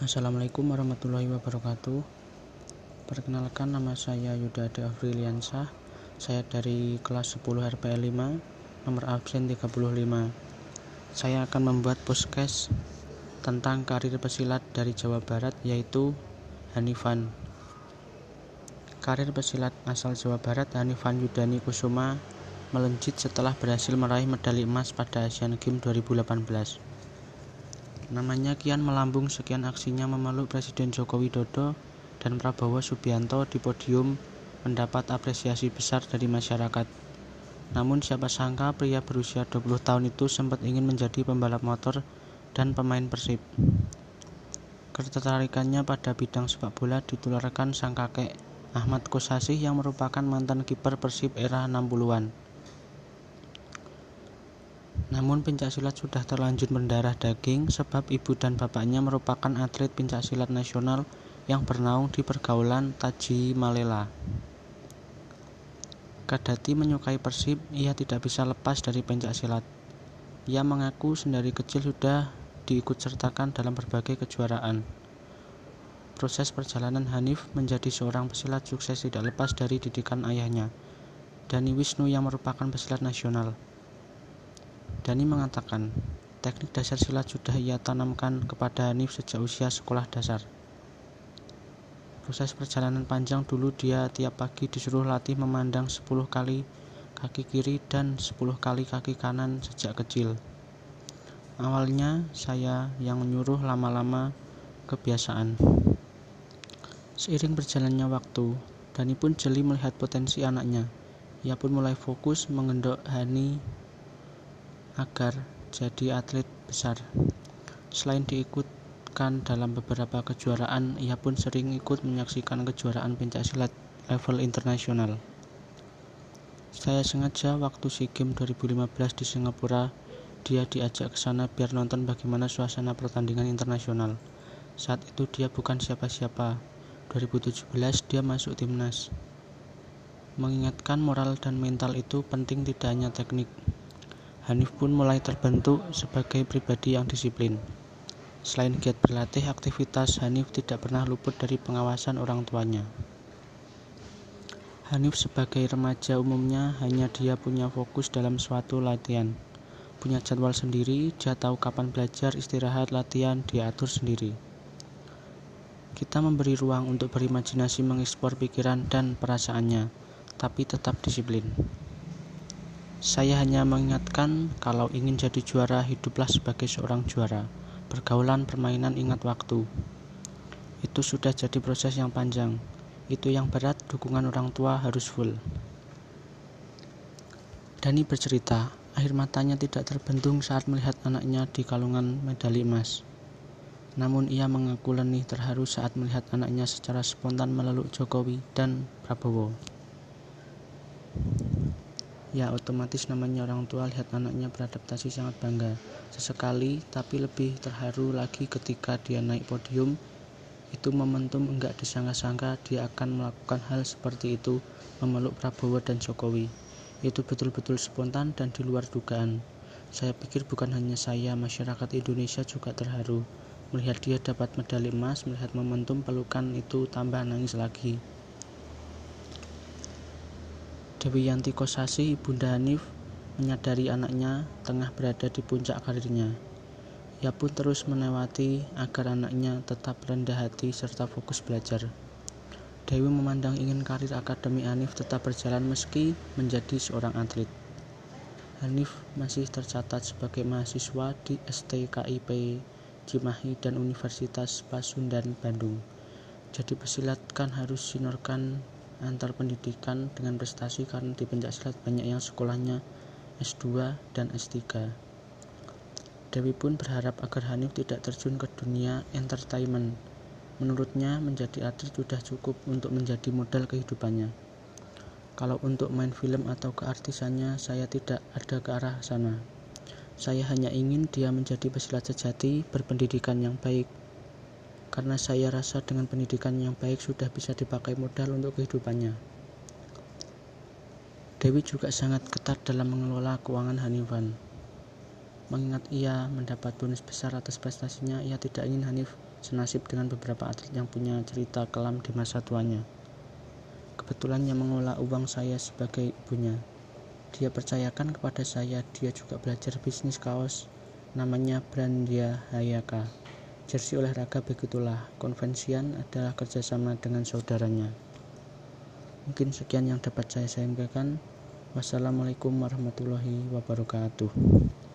Assalamualaikum warahmatullahi wabarakatuh. Perkenalkan nama saya Yuda Ade Afriliansah Saya dari kelas 10 RPL 5 Nomor absen 35 Saya akan membuat podcast Tentang karir pesilat dari Jawa Barat Yaitu Hanifan. Karir pesilat asal Jawa Barat Hanifan Yudani Kusuma Melejit setelah berhasil meraih medali emas pada Asian Games 2018 Namanya kian melambung sekian aksinya memeluk Presiden Joko Widodo dan Prabowo Subianto di podium mendapat apresiasi besar dari masyarakat. Namun siapa sangka pria berusia 20 tahun itu sempat ingin menjadi pembalap motor dan pemain Persib. Ketertarikannya pada bidang sepak bola ditularkan sang kakek Ahmad Kosasih yang merupakan mantan kiper Persib era 60-an. Namun pencaksilat sudah terlanjur mendarah daging sebab ibu dan bapaknya merupakan atlet pencaksilat nasional yang bernaung di pergaulan Taji Malela. Kadati menyukai Persib, ia tidak bisa lepas dari pencaksilat. Ia mengaku sendiri kecil sudah diikut sertakan dalam berbagai kejuaraan. Proses perjalanan Hanif menjadi seorang pesilat sukses tidak lepas dari didikan ayahnya, Dani Wisnu yang merupakan pesilat nasional. Dani mengatakan, teknik dasar silat sudah ia tanamkan kepada Hanif sejak usia sekolah dasar. Proses perjalanan panjang dulu dia tiap pagi disuruh latih memandang 10 kali kaki kiri dan 10 kali kaki kanan sejak kecil. Awalnya saya yang menyuruh lama-lama kebiasaan. Seiring berjalannya waktu, Dani pun jeli melihat potensi anaknya. Ia pun mulai fokus mengendok Hani agar jadi atlet besar. Selain diikutkan dalam beberapa kejuaraan, ia pun sering ikut menyaksikan kejuaraan pencaksilat level internasional. Saya sengaja waktu SEA Games 2015 di Singapura, dia diajak ke sana biar nonton bagaimana suasana pertandingan internasional. Saat itu dia bukan siapa-siapa. 2017 dia masuk timnas. Mengingatkan moral dan mental itu penting tidak hanya teknik, Hanif pun mulai terbentuk sebagai pribadi yang disiplin. Selain giat berlatih, aktivitas Hanif tidak pernah luput dari pengawasan orang tuanya. Hanif sebagai remaja umumnya hanya dia punya fokus dalam suatu latihan. Punya jadwal sendiri, dia tahu kapan belajar, istirahat, latihan, diatur sendiri. Kita memberi ruang untuk berimajinasi mengekspor pikiran dan perasaannya, tapi tetap disiplin. Saya hanya mengingatkan kalau ingin jadi juara, hiduplah sebagai seorang juara. Pergaulan, permainan, ingat waktu. Itu sudah jadi proses yang panjang. Itu yang berat, dukungan orang tua harus full. Dani bercerita, air matanya tidak terbendung saat melihat anaknya di kalungan medali emas. Namun ia mengaku lenih terharu saat melihat anaknya secara spontan meleluk Jokowi dan Prabowo ya otomatis namanya orang tua lihat anaknya beradaptasi sangat bangga. Sesekali tapi lebih terharu lagi ketika dia naik podium. Itu momentum enggak disangka-sangka dia akan melakukan hal seperti itu memeluk Prabowo dan Jokowi. Itu betul-betul spontan dan di luar dugaan. Saya pikir bukan hanya saya masyarakat Indonesia juga terharu. Melihat dia dapat medali emas melihat momentum pelukan itu tambah nangis lagi Dewi Yanti Kosasi, Ibunda Hanif, menyadari anaknya tengah berada di puncak karirnya. Ia pun terus menewati agar anaknya tetap rendah hati serta fokus belajar. Dewi memandang ingin karir Akademi Hanif tetap berjalan meski menjadi seorang atlet. Hanif masih tercatat sebagai mahasiswa di STKIP Cimahi dan Universitas Pasundan Bandung. Jadi pesilat kan harus sinorkan antar pendidikan dengan prestasi karena di pencaksilat banyak yang sekolahnya S2 dan S3. Dewi pun berharap agar Hanif tidak terjun ke dunia entertainment. Menurutnya menjadi atlet sudah cukup untuk menjadi modal kehidupannya. Kalau untuk main film atau keartisannya saya tidak ada ke arah sana. Saya hanya ingin dia menjadi pesilat sejati, berpendidikan yang baik, karena saya rasa dengan pendidikan yang baik sudah bisa dipakai modal untuk kehidupannya. Dewi juga sangat ketat dalam mengelola keuangan Hanifan. Mengingat ia mendapat bonus besar atas prestasinya, ia tidak ingin Hanif senasib dengan beberapa atlet yang punya cerita kelam di masa tuanya. Kebetulan yang mengelola uang saya sebagai ibunya. Dia percayakan kepada saya, dia juga belajar bisnis kaos namanya Brandia Hayaka. Jersey olahraga begitulah, konvensian adalah kerjasama dengan saudaranya. Mungkin sekian yang dapat saya sampaikan. Wassalamualaikum warahmatullahi wabarakatuh.